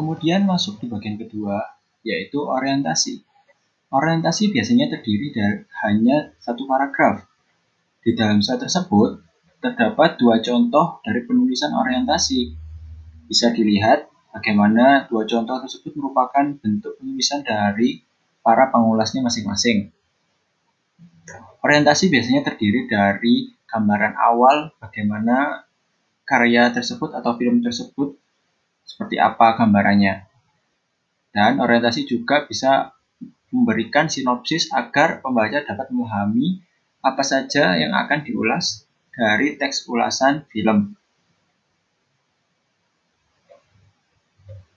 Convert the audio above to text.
Kemudian masuk di bagian kedua, yaitu orientasi. Orientasi biasanya terdiri dari hanya satu paragraf. Di dalam slide tersebut, terdapat dua contoh dari penulisan orientasi. Bisa dilihat bagaimana dua contoh tersebut merupakan bentuk penulisan dari para pengulasnya masing-masing. Orientasi biasanya terdiri dari gambaran awal bagaimana karya tersebut atau film tersebut seperti apa gambarannya. Dan orientasi juga bisa memberikan sinopsis agar pembaca dapat memahami apa saja yang akan diulas dari teks ulasan film.